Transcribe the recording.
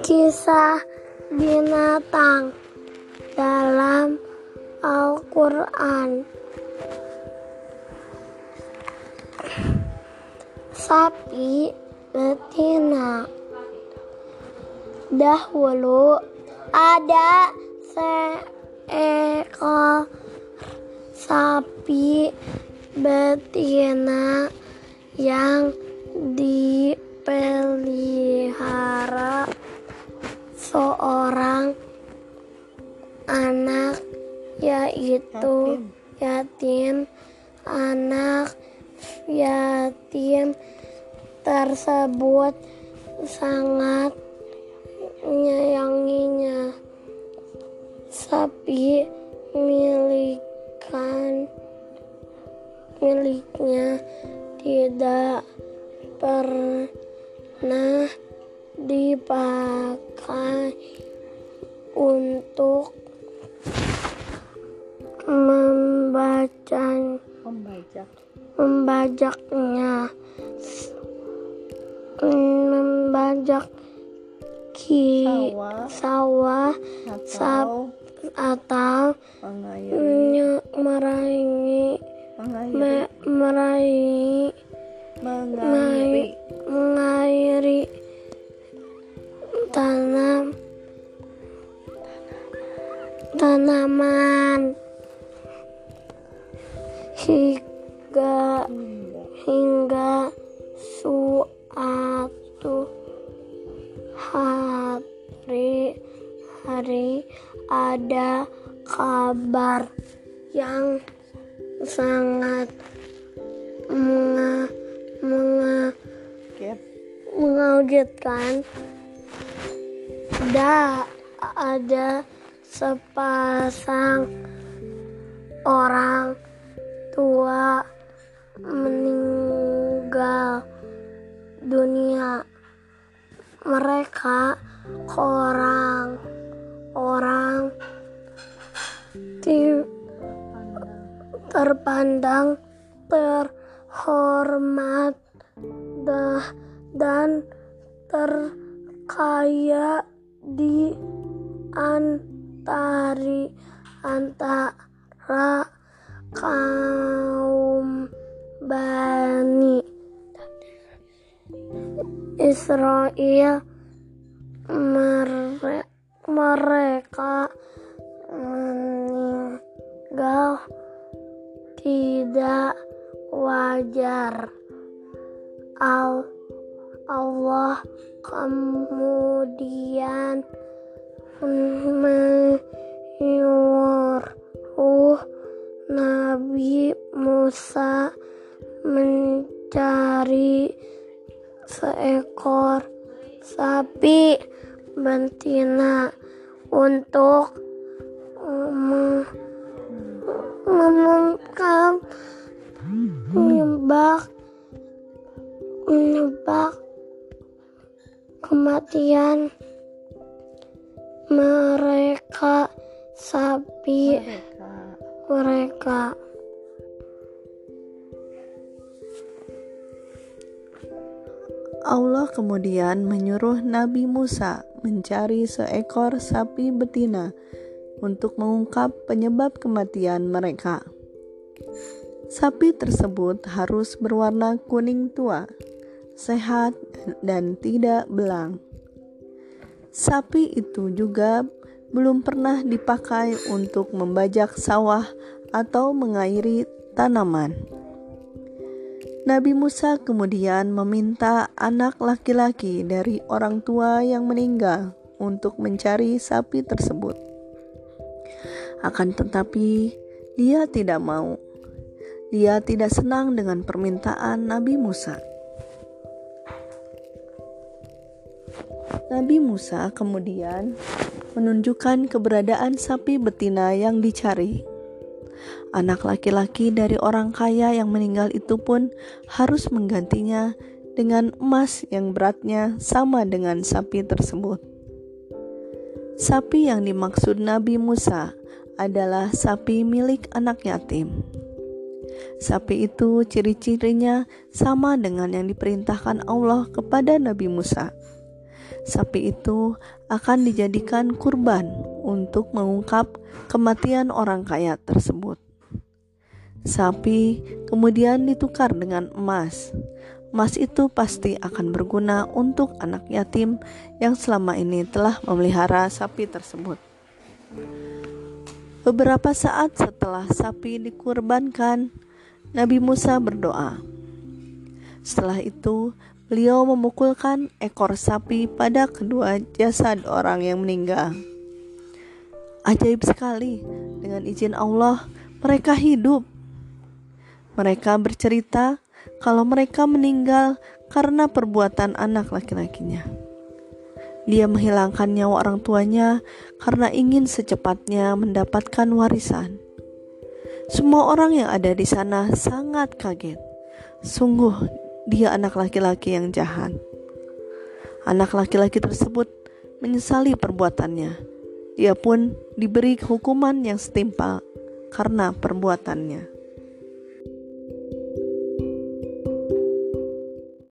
Kisah binatang dalam Al-Quran. Sapi betina. Dahulu ada seekor sapi betina yang dipelihara seorang anak yaitu yatim. Anak yatim tersebut sangat menyayanginya. Sapi milikan miliknya tidak pernah dipakai untuk membaca Membajak. membajaknya membajak ki Sawah. sawah Atau atau mengairi. Mengairi. me- meraih. Mengairi. mengairi. Tanam. Tanaman. Hingga. Hingga suatu hari hari ada kabar yang sangat menga, menga, Ket. mengagetkan da ada sepasang orang tua meninggal dunia mereka orang terpandang terhormat dan terkaya di antari antara kaum Bani Israel. Mere- mereka meninggal tidak wajar. Al Allah kemudian menyuruh Nabi Musa mencari seekor sapi betina untuk mem- mengungkap menyebak menyebak kematian mereka sapi Mereka. mereka Allah kemudian menyuruh Nabi Musa mencari seekor sapi betina untuk mengungkap penyebab kematian mereka. Sapi tersebut harus berwarna kuning tua, sehat, dan tidak belang. Sapi itu juga belum pernah dipakai untuk membajak sawah atau mengairi tanaman. Nabi Musa kemudian meminta anak laki-laki dari orang tua yang meninggal untuk mencari sapi tersebut. Akan tetapi, dia tidak mau. Dia tidak senang dengan permintaan Nabi Musa. Nabi Musa kemudian menunjukkan keberadaan sapi betina yang dicari. Anak laki-laki dari orang kaya yang meninggal itu pun harus menggantinya dengan emas yang beratnya sama dengan sapi tersebut. Sapi yang dimaksud Nabi Musa adalah sapi milik anak yatim. Sapi itu ciri-cirinya sama dengan yang diperintahkan Allah kepada Nabi Musa. Sapi itu akan dijadikan kurban untuk mengungkap kematian orang kaya tersebut. Sapi kemudian ditukar dengan emas. Emas itu pasti akan berguna untuk anak yatim yang selama ini telah memelihara sapi tersebut. Beberapa saat setelah sapi dikurbankan, Nabi Musa berdoa. Setelah itu, beliau memukulkan ekor sapi pada kedua jasad orang yang meninggal. Ajaib sekali, dengan izin Allah, mereka hidup mereka bercerita kalau mereka meninggal karena perbuatan anak laki-lakinya. Dia menghilangkan nyawa orang tuanya karena ingin secepatnya mendapatkan warisan. Semua orang yang ada di sana sangat kaget. Sungguh, dia anak laki-laki yang jahat. Anak laki-laki tersebut menyesali perbuatannya. Dia pun diberi hukuman yang setimpal karena perbuatannya.